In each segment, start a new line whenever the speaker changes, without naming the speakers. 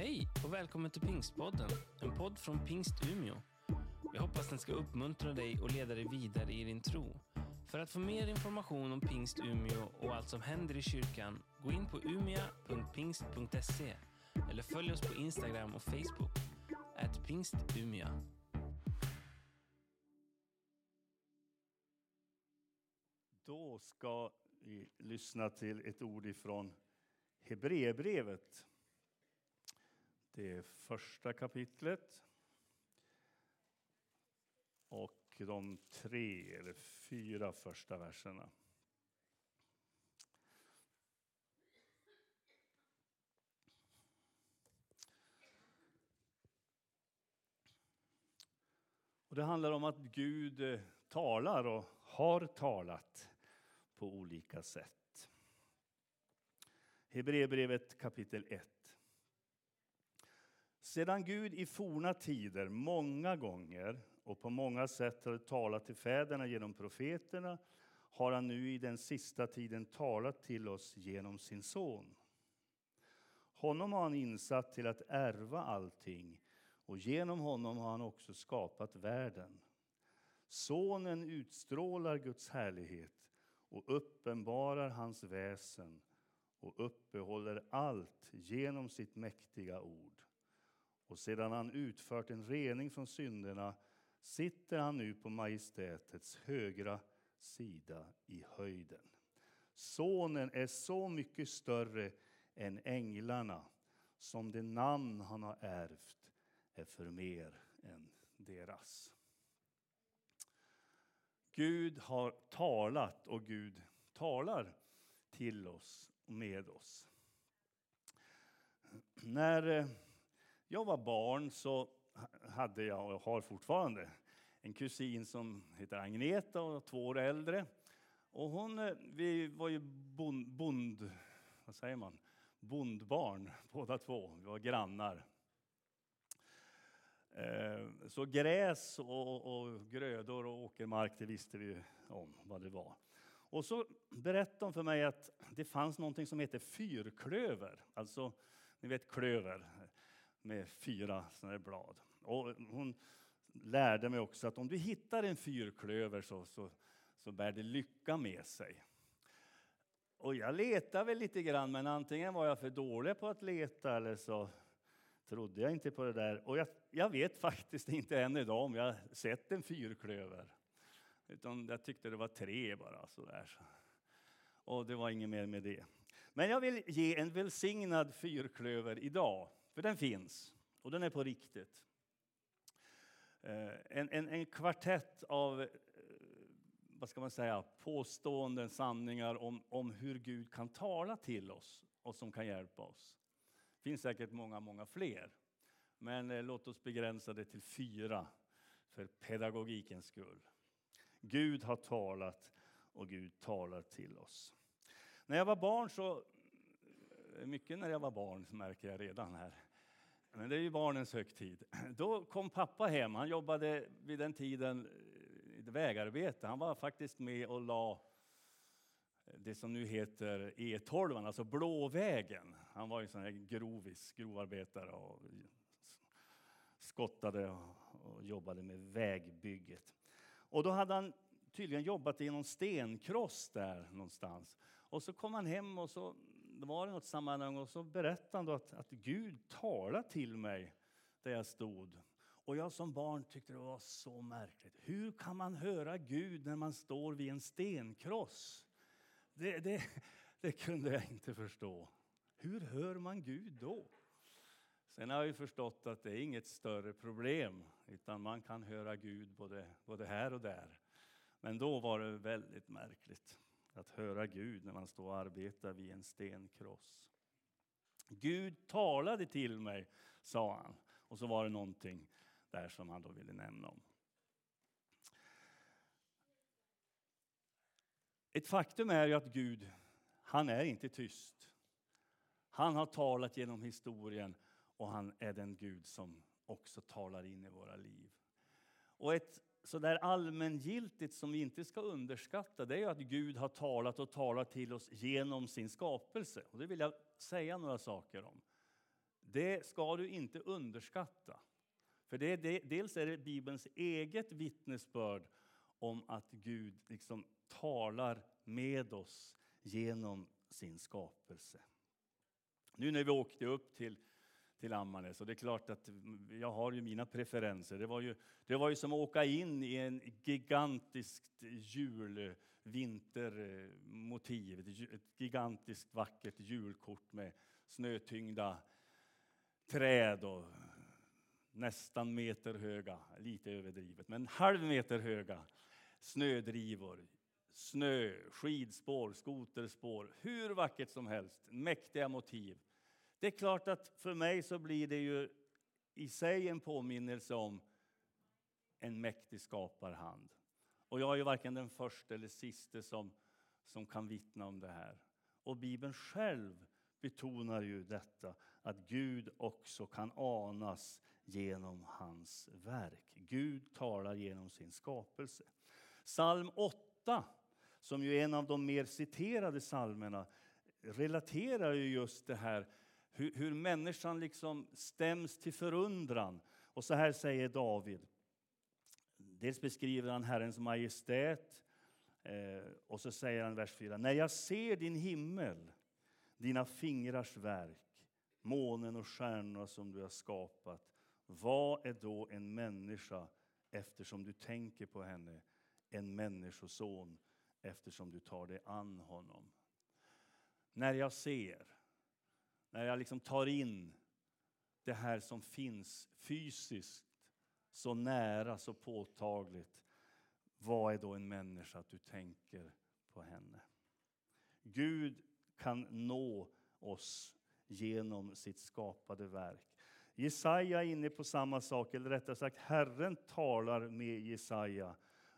Hej och välkommen till Pingstpodden, en podd från Pingst Umeå. Jag hoppas den ska uppmuntra dig och leda dig vidare i din tro. För att få mer information om Pingst Umeå och allt som händer i kyrkan, gå in på umia.pingst.se eller följ oss på Instagram och Facebook, at pingstumia.
Då ska vi lyssna till ett ord ifrån Hebreerbrevet. Det är första kapitlet. Och de tre eller fyra första verserna. Och det handlar om att Gud eh, talar och har talat på olika sätt. Hebreerbrevet kapitel 1. Sedan Gud i forna tider många gånger och på många sätt har talat till fäderna genom profeterna har han nu i den sista tiden talat till oss genom sin son. Honom har han insatt till att ärva allting och genom honom har han också skapat världen. Sonen utstrålar Guds härlighet och uppenbarar hans väsen och uppehåller allt genom sitt mäktiga ord. Och sedan han utfört en rening från synderna sitter han nu på majestätets högra sida i höjden. Sonen är så mycket större än änglarna som det namn han har ärvt är för mer än deras. Gud har talat och Gud talar till oss och med oss. När eh, jag var barn så hade jag, och har fortfarande, en kusin som heter Agneta och två år äldre. Och hon, eh, vi var ju bond, bond, vad säger man? bondbarn båda två. Vi var grannar. Eh, så gräs och, och grödor och åkermark, det visste vi om vad det var. Och så berättade hon för mig att det fanns något som heter fyrklöver. Alltså, ni vet klöver med fyra såna blad. Och hon lärde mig också att om du hittar en fyrklöver så, så, så bär det lycka med sig. Och jag letade väl lite grann, men antingen var jag för dålig på att leta eller så trodde jag inte på det där. Och jag, jag vet faktiskt inte än idag om jag sett en fyrklöver. Utan jag tyckte det var tre bara. Sådär. Och det var inget mer med det. Men jag vill ge en välsignad fyrklöver idag. För den finns. Och den är på riktigt. Eh, en, en, en kvartett av eh, vad ska man säga, påståenden, sanningar om, om hur Gud kan tala till oss och som kan hjälpa oss. Det finns säkert många, många fler. Men eh, låt oss begränsa det till fyra för pedagogikens skull. Gud har talat och Gud talar till oss. När jag var barn så, mycket när jag var barn märker jag redan här, men det är ju barnens högtid. Då kom pappa hem. Han jobbade vid den tiden eh, i vägarbete. Han var faktiskt med och la eh, det som nu heter E12, alltså Blåvägen. Han var en sån här grovis, grovarbetare och skottade och jobbade med vägbygget. Och då hade han tydligen jobbat i någon stenkross där någonstans. Och så kom han hem och så det var det något sammanhang och så berättade han att, att Gud talade till mig där jag stod. Och jag som barn tyckte det var så märkligt. Hur kan man höra Gud när man står vid en stenkross? Det, det, det kunde jag inte förstå. Hur hör man Gud då? Sen har jag förstått att det är inget större problem, utan man kan höra Gud både, både här och där. Men då var det väldigt märkligt att höra Gud när man står och arbetar vid en stenkross. Gud talade till mig, sa han. Och så var det någonting där som han då ville nämna om. Ett faktum är ju att Gud, han är inte tyst. Han har talat genom historien och han är den Gud som också talar in i våra liv. Och ett så där allmängiltigt som vi inte ska underskatta det är att Gud har talat och talat till oss genom sin skapelse. Och det vill jag säga några saker om. det ska du inte underskatta. För det är det, dels är det Bibelns eget vittnesbörd om att Gud liksom talar med oss genom sin skapelse. Nu när vi åkte upp till, till Ammarnäs, och det är klart att jag har ju mina preferenser. Det var ju, det var ju som att åka in i en gigantiskt julvintermotiv. ett gigantiskt vackert julkort med snötyngda träd och nästan meter höga, lite överdrivet, men halv meter höga snödrivor, snö, skidspår, skoterspår, hur vackert som helst, mäktiga motiv. Det är klart att för mig så blir det ju i sig en påminnelse om en mäktig skaparhand. Och jag är ju varken den första eller siste som, som kan vittna om det här. Och Bibeln själv betonar ju detta, att Gud också kan anas genom hans verk. Gud talar genom sin skapelse. Psalm 8, som ju är en av de mer citerade psalmerna, relaterar ju just det här hur, hur människan liksom stäms till förundran. Och så här säger David. Dels beskriver han Herrens majestät eh, och så säger han vers 4. När jag ser din himmel, dina fingrars verk, månen och stjärnorna som du har skapat, vad är då en människa eftersom du tänker på henne, en människoson eftersom du tar dig an honom? När jag ser, när jag liksom tar in det här som finns fysiskt så nära, så påtagligt. Vad är då en människa att du tänker på henne? Gud kan nå oss genom sitt skapade verk. Jesaja är inne på samma sak, eller rättare sagt Herren talar med Jesaja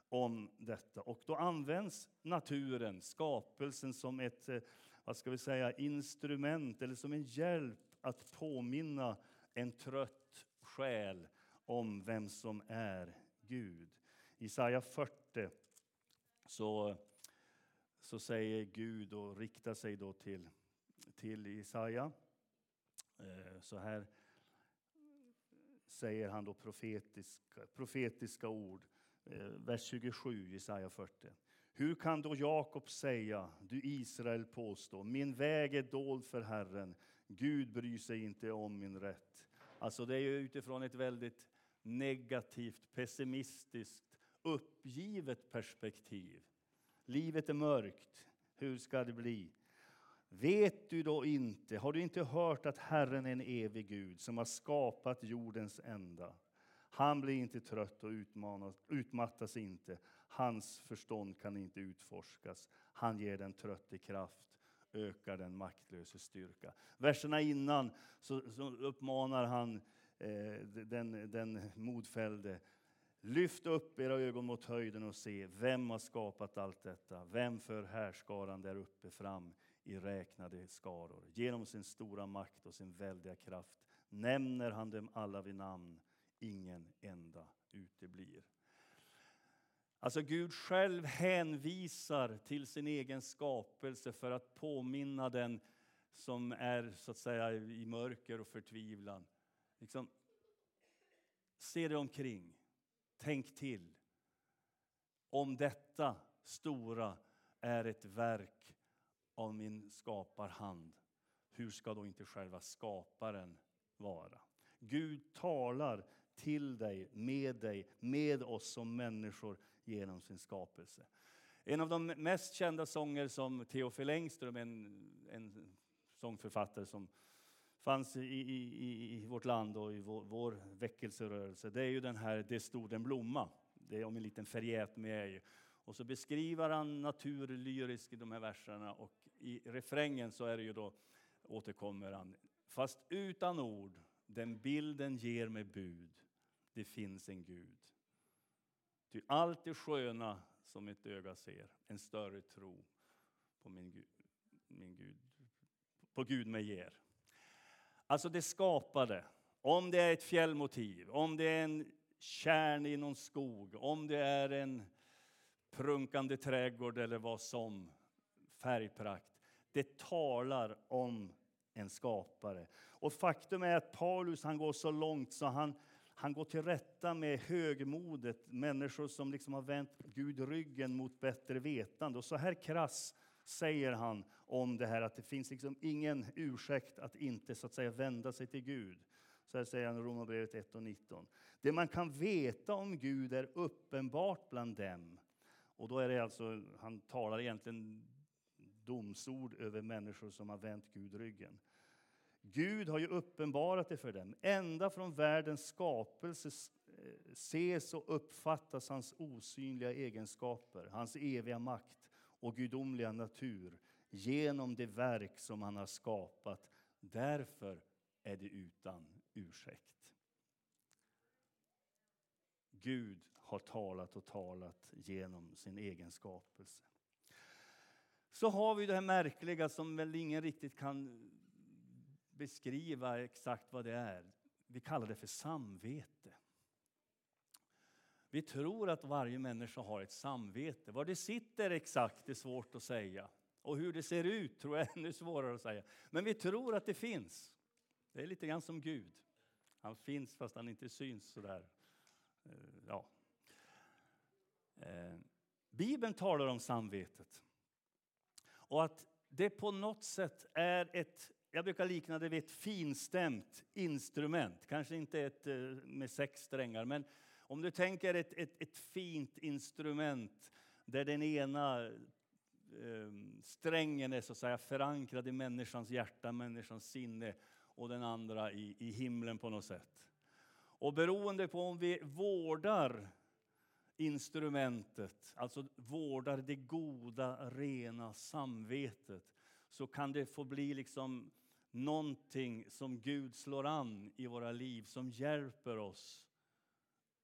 om detta. Och då används naturen, skapelsen, som ett eh, vad ska vi säga, instrument eller som en hjälp att påminna en trött själ om vem som är Gud. I Jesaja 40 så, så säger Gud och riktar sig då till, till Jesaja. Eh, så här säger han då profetiska, profetiska ord. Eh, vers 27, Jesaja 40. Hur kan då Jakob säga, du Israel påstå, min väg är dold för Herren, Gud bryr sig inte om min rätt. Alltså det är utifrån ett väldigt negativt, pessimistiskt, uppgivet perspektiv. Livet är mörkt, hur ska det bli? Vet du då inte, har du inte hört att Herren är en evig Gud som har skapat jordens ända? Han blir inte trött och utmattas inte. Hans förstånd kan inte utforskas. Han ger den trötte kraft, ökar den maktlöse styrka. Verserna innan så, så uppmanar han eh, den, den modfällde. Lyft upp era ögon mot höjden och se, vem har skapat allt detta? Vem för härskaran där uppe fram i räknade skaror? Genom sin stora makt och sin väldiga kraft nämner han dem alla vid namn. Ingen enda uteblir. Alltså Gud själv hänvisar till sin egen skapelse för att påminna den som är så att säga i mörker och förtvivlan. Liksom, se dig omkring. Tänk till. Om detta stora är ett verk av min skaparhand, hur ska då inte själva skaparen vara? Gud talar till dig, med dig, med oss som människor genom sin skapelse. En av de mest kända sånger som Theophil Engström, en, en sångförfattare som fanns i, i, i vårt land och i vår, vår väckelserörelse, det är ju den här Det stod en blomma. Det är om en liten ferriet med. Och så beskriver han naturlyriskt i de här verserna och i refrängen så är det ju då återkommer han. Fast utan ord, den bilden ger mig bud. Det finns en Gud. Ty allt det sköna som mitt öga ser, en större tro på min Gud, min Gud, på Gud mig ger. Alltså det skapade, om det är ett fjällmotiv, om det är en kärn i någon skog, om det är en prunkande trädgård eller vad som, färgprakt. Det talar om en skapare. Och faktum är att Paulus han går så långt så han, han går till rätta med högmodet, människor som liksom har vänt Gud ryggen mot bättre vetande. Och så här krass säger han om det här att det finns liksom ingen ursäkt att inte så att säga vända sig till Gud. Så här säger han i Romarbrevet 1 och 19. Det man kan veta om Gud är uppenbart bland dem. Och då är det alltså, han talar egentligen domsord över människor som har vänt Gud ryggen. Gud har ju uppenbarat det för dem. Ända från världens skapelse eh, ses och uppfattas hans osynliga egenskaper, hans eviga makt och gudomliga natur genom det verk som han har skapat. Därför är det utan ursäkt. Gud har talat och talat genom sin egen skapelse. Så har vi det här märkliga som väl ingen riktigt kan beskriva exakt vad det är. Vi kallar det för samvete. Vi tror att varje människa har ett samvete. Var det sitter exakt är svårt att säga. Och hur det ser ut tror jag är ännu svårare att säga. Men vi tror att det finns. Det är lite grann som Gud. Han finns fast han inte syns sådär. Eh, ja. Eh, Bibeln talar om samvetet. Och att det på något sätt är ett, jag brukar likna det vid ett finstämt instrument. Kanske inte ett eh, med sex strängar, men om du tänker ett, ett, ett fint instrument där den ena ehm, strängen är så att säga förankrad i människans hjärta, människans sinne och den andra i, i himlen på något sätt. Och beroende på om vi vårdar instrumentet, alltså vårdar det goda, rena samvetet, så kan det få bli liksom någonting som Gud slår an i våra liv, som hjälper oss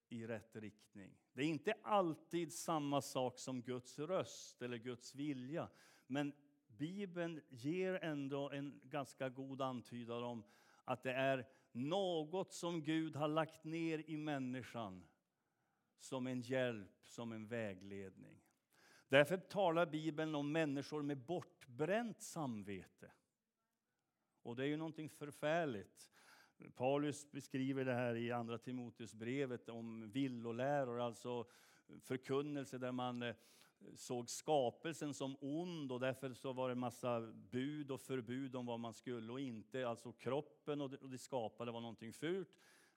i rätt riktning. Det är inte alltid samma sak som Guds röst eller Guds vilja, men Bibeln ger ändå en ganska god antydan om att det är något som Gud har lagt ner i människan som en hjälp, som en vägledning. Därför talar Bibeln om människor med bortbränt samvete. Och det är ju någonting förfärligt. Paulus beskriver det här i Andra Timoteusbrevet om villoläror, alltså förkunnelse där man eh, såg skapelsen som ond och därför så var det en massa bud och förbud om vad man skulle och inte. Alltså kroppen och det, skapade var någonting fult.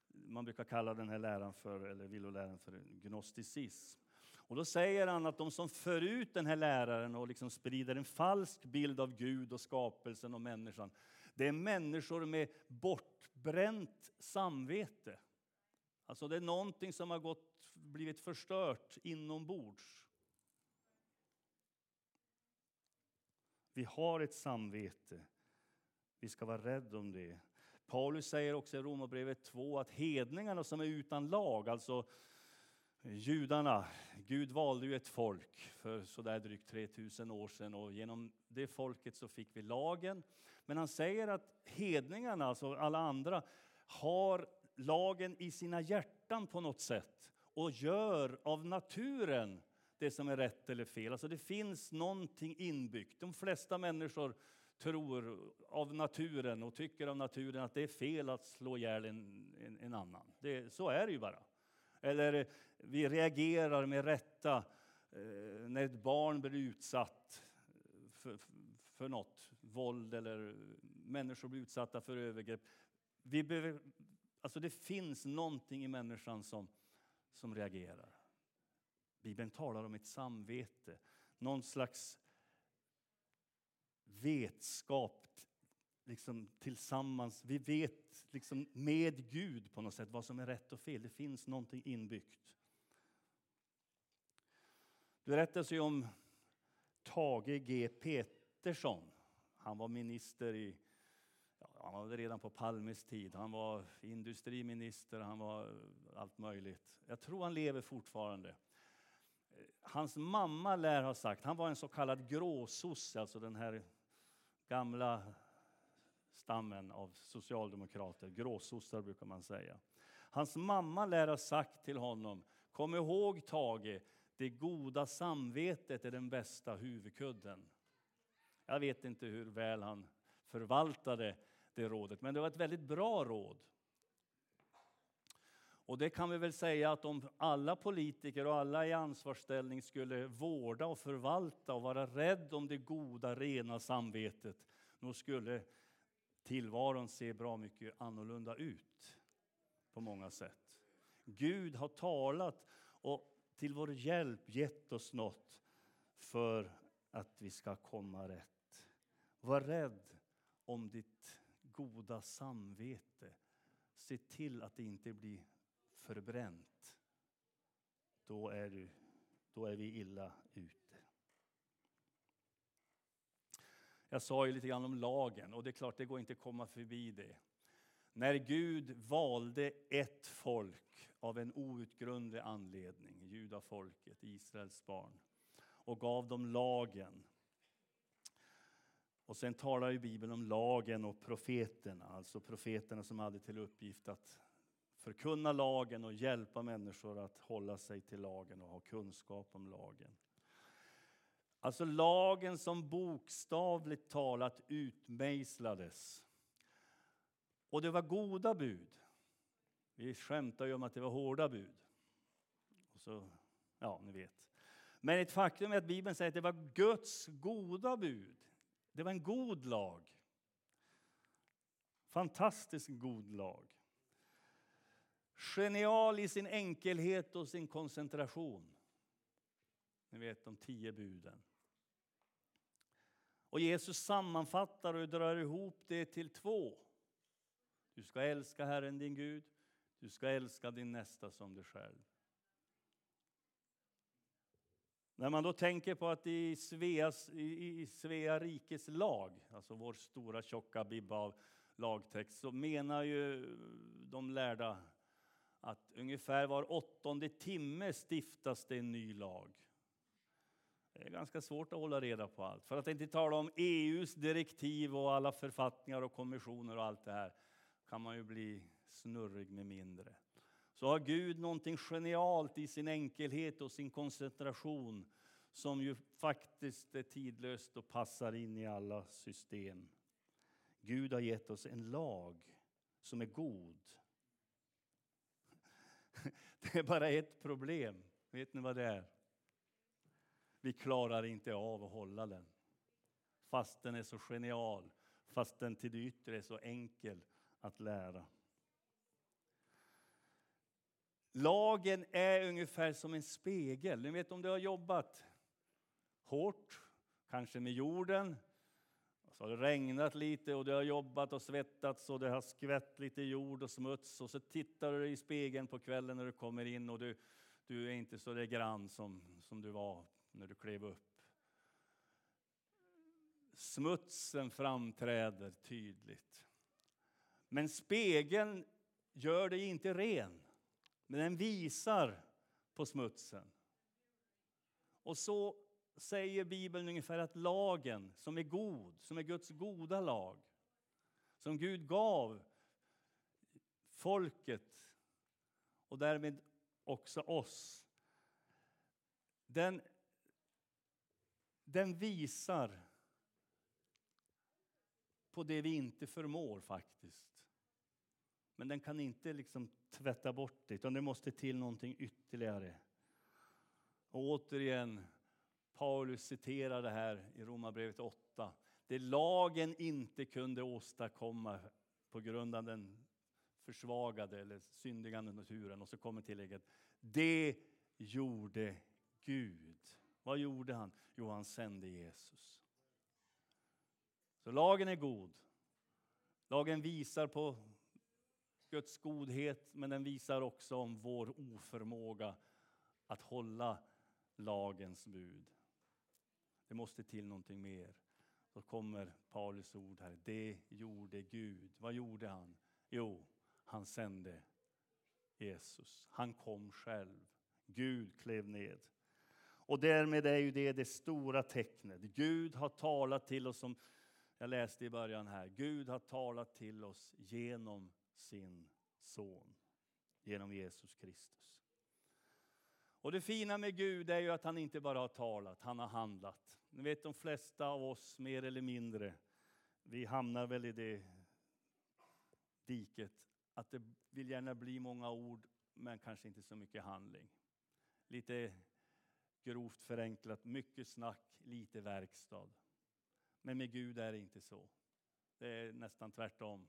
Man brukar kalla den här läran för, eller villoläran för gnosticism. Och då säger han att de som för ut den här läraren och liksom sprider en falsk bild av Gud och skapelsen och människan, det är människor med bortbränt samvete. Alltså det är någonting som har gått, blivit förstört inombords. Vi har ett samvete. Vi ska vara rädda om det. Paulus säger också i Romarbrevet 2 att hedningarna som är utan lag, alltså judarna, Gud valde ju ett folk för sådär drygt 3000 år sedan och genom det folket så fick vi lagen. Men han säger att hedningarna, alltså alla andra, har lagen i sina hjärtan på något sätt och gör av naturen det som är rätt eller fel. Alltså det finns någonting inbyggt. De flesta människor tror av naturen och tycker av naturen att det är fel att slå ihjäl en, en, en annan. Det, så är det ju bara. Eller eh, vi reagerar med rätta eh, när ett barn blir utsatt eh, för, för något, våld eller människor blir utsatta för övergrepp. Vi behöver, alltså det finns någonting i människan som, som reagerar. Bibeln talar om ett samvete, någon slags vetskap liksom tillsammans. Vi vet liksom med Gud på något sätt vad som är rätt och fel. Det finns någonting inbyggt. Det berättas ju om Tage G Petersson. Han var minister i ja, han var redan på Palmes tid. Han var industriminister, han var allt möjligt. Jag tror han lever fortfarande. Hans mamma lär ha sagt, han var en så kallad gråsosse, alltså den här gamla stammen av socialdemokrater, gråsossar brukar man säga. Hans mamma lär ha sagt till honom, kom ihåg Tage, det goda samvetet är den bästa huvudkudden. Jag vet inte hur väl han förvaltade det rådet. Men det var ett väldigt bra råd. Och det kan vi väl säga att om alla politiker och alla i ansvarsställning skulle vårda och förvalta och vara rädd om det goda, rena samvetet, då skulle tillvaron ser bra mycket annorlunda ut på många sätt. Gud har talat och till vår hjälp gett oss något för att vi ska komma rätt. Var rädd om ditt goda samvete. Se till att det inte blir förbränt. Då är, du, då är vi illa ute. Jag sa ju lite grann om lagen och det är klart, det går inte att komma förbi det. När Gud valde ett folk av en outgrundlig anledning, judafolket, Israels barn, och gav dem lagen. Och sen talar ju Bibeln om lagen och profeterna, alltså profeterna som hade till uppgift att förkunna lagen och hjälpa människor att hålla sig till lagen och ha kunskap om lagen. Alltså lagen som bokstavligt talat utmejslades. Och det var goda bud. Vi skämtar ju om att det var hårda bud. Och så, ja, ni vet. Men ett faktum är att Bibeln säger att det var Guds goda bud. Det var en god lag. Fantastiskt god lag. Genial i sin enkelhet och sin koncentration. Ni vet de tio buden. Och Jesus sammanfattar och drar ihop det till två. Du ska älska Herren din Gud, du ska älska din nästa som dig själv. När man då tänker på att i, Sveas, i, i Svea rikes lag, alltså vår stora tjocka bibba av lagtext, så menar ju de lärda att ungefär var åttonde timme stiftas det en ny lag. Det är ganska svårt att hålla reda på allt. För att inte tala om EUs direktiv och alla författningar och kommissioner och allt det här kan man ju bli snurrig med mindre. Så har Gud någonting genialt i sin enkelhet och sin koncentration som ju faktiskt är tidlöst och passar in i alla system. Gud har gett oss en lag som är god. Det är bara ett problem. Vet ni vad det är? Vi klarar inte av att hålla den. Fast den är så genial, fast den till det yttre är så enkel att lära. Lagen är ungefär som en spegel. Ni vet om du har jobbat hårt, kanske med jorden, så har det regnat lite och du har jobbat och svettats och det har skvätt lite jord och smuts och så tittar du i spegeln på kvällen när du kommer in och du, du är inte så där grann som, som du var när du klev upp. Smutsen framträder tydligt. Men spegeln gör dig inte ren, men den visar på smutsen. Och så säger Bibeln ungefär att lagen som är god, som är Guds goda lag, som Gud gav folket och därmed också oss, den, den visar på det vi inte förmår faktiskt. Men den kan inte liksom tvätta bort det, utan det måste till någonting ytterligare. Och återigen, Paulus citerar det här i Romarbrevet 8. Det lagen inte kunde åstadkomma på grund av den försvagade eller syndiga naturen. Och så kommer tillägget, det gjorde Gud. Vad gjorde han? Jo, han sände Jesus. Så lagen är god. Lagen visar på Guds godhet, men den visar också om vår oförmåga att hålla lagens bud. Det måste till någonting mer. Då kommer Paulus ord här. Det gjorde Gud. Vad gjorde han? Jo, han sände Jesus. Han kom själv. Gud klev ned. Och därmed är ju det det stora tecknet. Gud har talat till oss, som jag läste i början här. Gud har talat till oss genom sin son, genom Jesus Kristus. Och det fina med Gud är ju att han inte bara har talat, han har handlat. Ni vet de flesta av oss, mer eller mindre, vi hamnar väl i det diket att det vill gärna bli många ord men kanske inte så mycket handling. Lite grovt förenklat, mycket snack, lite verkstad. Men med Gud är det inte så. Det är nästan tvärtom.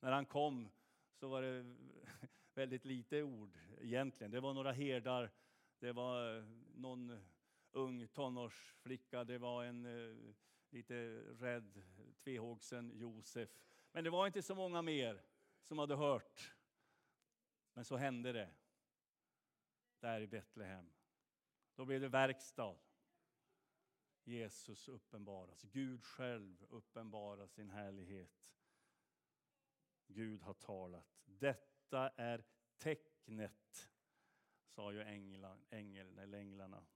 När han kom så var det väldigt lite ord egentligen. Det var några herdar, det var någon ung tonårsflicka, det var en eh, lite rädd tvehågsen Josef. Men det var inte så många mer som hade hört. Men så hände det där i Betlehem. Då blev det verkstad. Jesus uppenbaras, Gud själv uppenbarar sin härlighet. Gud har talat. Detta är tecknet, sa ju änglarna, ängel, eller änglarna.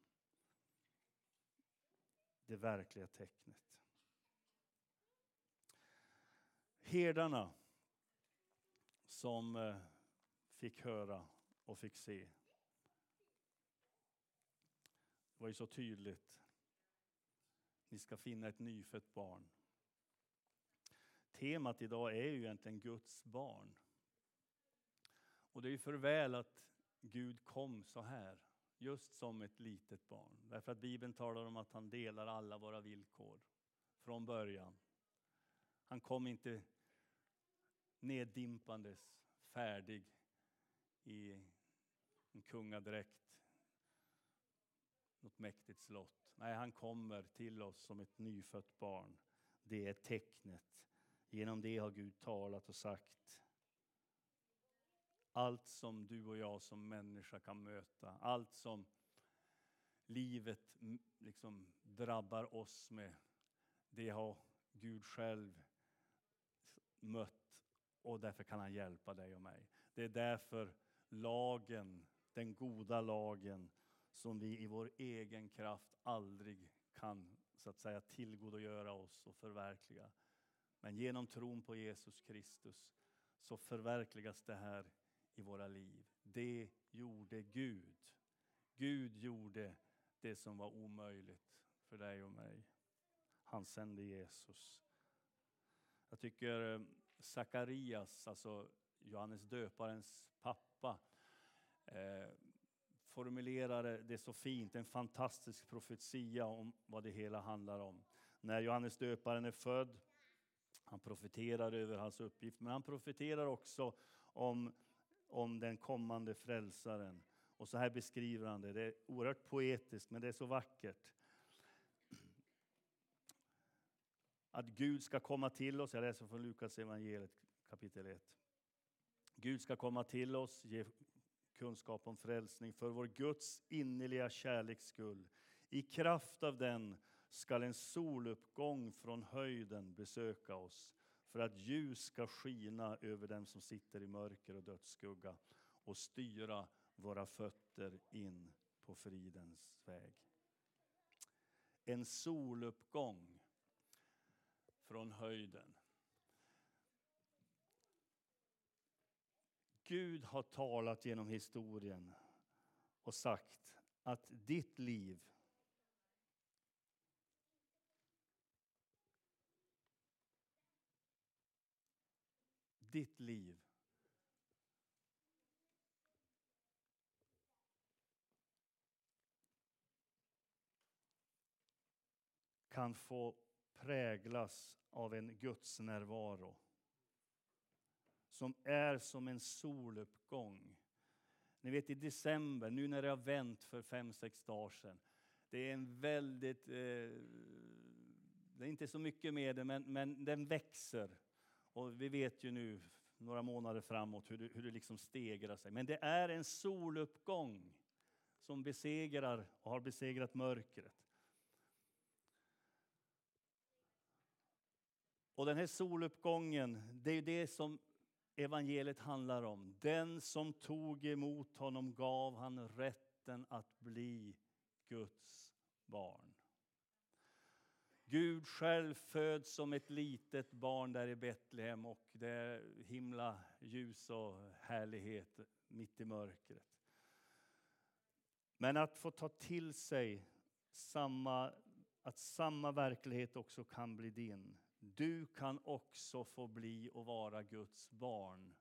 Det verkliga tecknet. Herdarna som eh, fick höra och fick se. Det var ju så tydligt. Ni ska finna ett nyfött barn. Temat idag är ju egentligen Guds barn. Och det är ju för väl att Gud kom så här, just som ett litet barn. Därför att Bibeln talar om att han delar alla våra villkor från början. Han kom inte neddimpandes, färdig i en kungadräkt, något mäktigt slott. Nej, han kommer till oss som ett nyfött barn. Det är tecknet. Genom det har Gud talat och sagt allt som du och jag som människa kan möta, allt som livet liksom drabbar oss med, det har Gud själv mött och därför kan han hjälpa dig och mig. Det är därför lagen, den goda lagen, som vi i vår egen kraft aldrig kan så att säga tillgodogöra oss och förverkliga. Men genom tron på Jesus Kristus så förverkligas det här i våra liv. Det gjorde Gud. Gud gjorde det som var omöjligt för dig och mig. Han sände Jesus. Jag tycker eh, Sakarias, alltså Johannes döparens pappa, formulerade det så fint, en fantastisk profetia om vad det hela handlar om. När Johannes döparen är född, han profeterar över hans uppgift, men han profeterar också om, om den kommande frälsaren. Och så här beskriver han det, det är oerhört poetiskt men det är så vackert. att Gud ska komma till oss. Jag läser från Lukas evangeliet kapitel 1. Gud ska komma till oss, ge kunskap om frälsning för vår Guds innerliga kärleks skull. I kraft av den skall en soluppgång från höjden besöka oss för att ljus ska skina över dem som sitter i mörker och dödsskugga och styra våra fötter in på fridens väg. En soluppgång från höjden. Gud har talat genom historien och sagt att ditt liv ditt liv kan få präglas av en Guds närvaro som är som en soluppgång. Ni vet i december, nu när det har vänt för fem, sex dagar sedan. Det är en väldigt, eh, det är inte så mycket med det, men, men den växer. Och vi vet ju nu, några månader framåt, hur det, hur det liksom stegrar sig. Men det är en soluppgång som besegrar och har besegrat mörkret. Och den här soluppgången, det är det som evangeliet handlar om. Den som tog emot honom gav han rätten att bli Guds barn. Gud själv föds som ett litet barn där i Betlehem och det är himla ljus och härlighet mitt i mörkret. Men att få ta till sig samma, att samma verklighet också kan bli din du kan också få bli och vara Guds barn.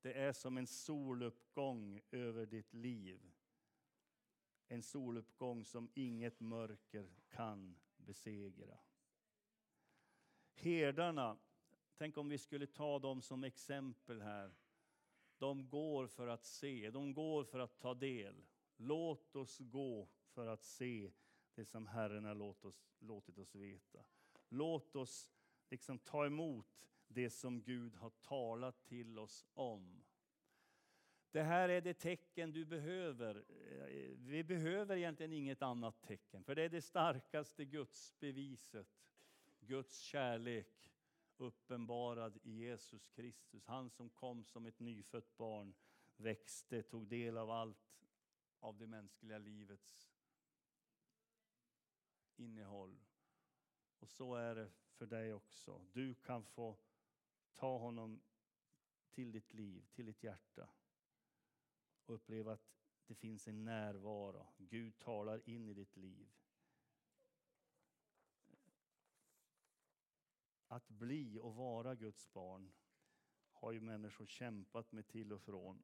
Det är som en soluppgång över ditt liv. En soluppgång som inget mörker kan besegra. Herdarna, tänk om vi skulle ta dem som exempel här. De går för att se, de går för att ta del. Låt oss gå för att se det som Herren har låtit oss, låtit oss veta. Låt oss liksom ta emot det som Gud har talat till oss om. Det här är det tecken du behöver. Vi behöver egentligen inget annat tecken, för det är det starkaste Guds beviset. Guds kärlek uppenbarad i Jesus Kristus. Han som kom som ett nyfött barn, växte, tog del av allt av det mänskliga livets innehåll. Och så är det för dig också. Du kan få ta honom till ditt liv, till ditt hjärta och uppleva att det finns en närvaro. Gud talar in i ditt liv. Att bli och vara Guds barn har ju människor kämpat med till och från.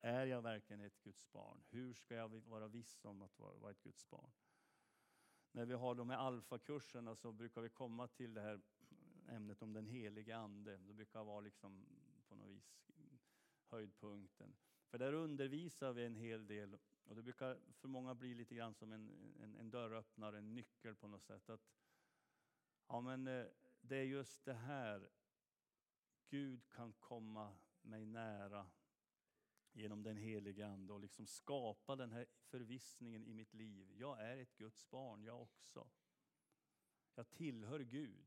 Är jag verkligen ett Guds barn? Hur ska jag vara viss om att vara ett Guds barn? När vi har de här alfakurserna så brukar vi komma till det här ämnet om den helige ande. Det brukar vara liksom på något vis höjdpunkten. För där undervisar vi en hel del och det brukar för många bli lite grann som en, en, en dörröppnare, en nyckel på något sätt. Att, ja, men eh, det är just det här Gud kan komma mig nära genom den helige Ande och liksom skapa den här förvissningen i mitt liv. Jag är ett Guds barn, jag också. Jag tillhör Gud.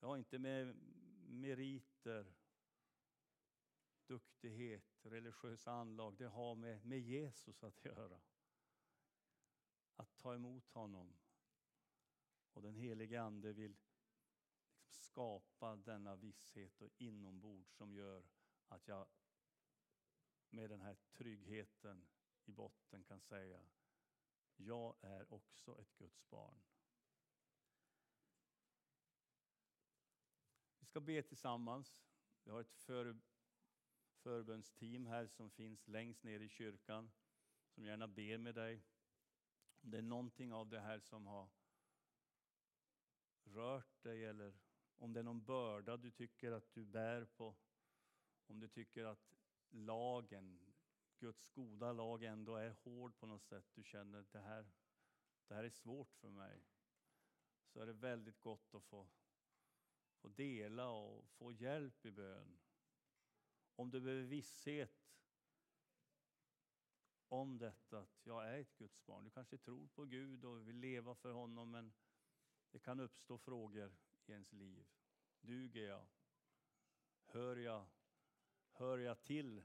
Jag har inte med meriter, duktighet, religiösa anlag. Det har med, med Jesus att göra. Att ta emot honom. Och den helige Ande vill liksom skapa denna visshet och inombords som gör att jag med den här tryggheten i botten kan säga jag är också ett Guds barn. Vi ska be tillsammans. Vi har ett för, förbönsteam här som finns längst ner i kyrkan som gärna ber med dig. Om det är någonting av det här som har rört dig eller om det är någon börda du tycker att du bär på. Om du tycker att lagen, Guds goda lag ändå är hård på något sätt. Du känner att det här, det här är svårt för mig. Så är det väldigt gott att få, få dela och få hjälp i bön. Om du behöver visshet om detta, att jag är ett Guds barn. Du kanske tror på Gud och vill leva för honom, men det kan uppstå frågor i ens liv. Duger jag? Hör jag hör jag till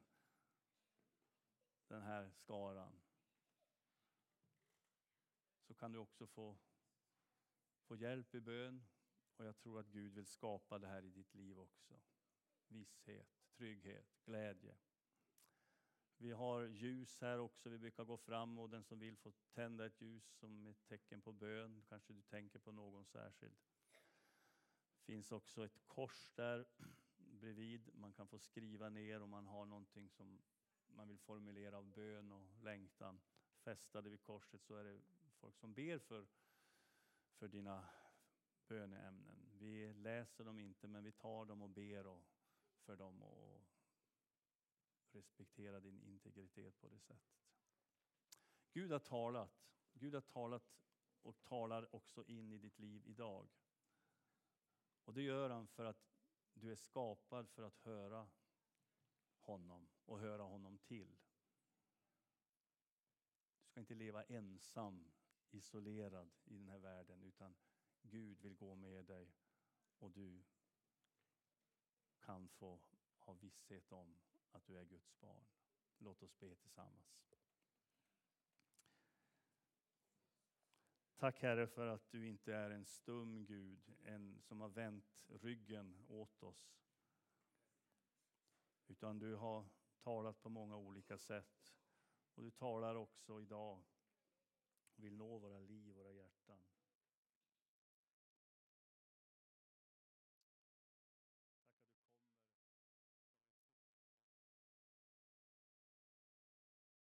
den här skaran så kan du också få, få hjälp i bön och jag tror att Gud vill skapa det här i ditt liv också. Visshet, trygghet, glädje. Vi har ljus här också, vi brukar gå fram och den som vill få tända ett ljus som ett tecken på bön. Kanske du tänker på någon särskild. Det finns också ett kors där bredvid. Man kan få skriva ner om man har någonting som man vill formulera av bön och längtan. Fästade vid korset så är det folk som ber för, för dina böneämnen. Vi läser dem inte men vi tar dem och ber och för dem och respekterar din integritet på det sättet. Gud har talat. Gud har talat och talar också in i ditt liv idag. Och det gör han för att du är skapad för att höra honom och höra honom till. Du ska inte leva ensam, isolerad i den här världen utan Gud vill gå med dig och du kan få ha visshet om att du är Guds barn. Låt oss be tillsammans. Tack Herre för att du inte är en stum Gud, en som har vänt ryggen åt oss. Utan du har talat på många olika sätt. Och du talar också idag och vill nå våra liv,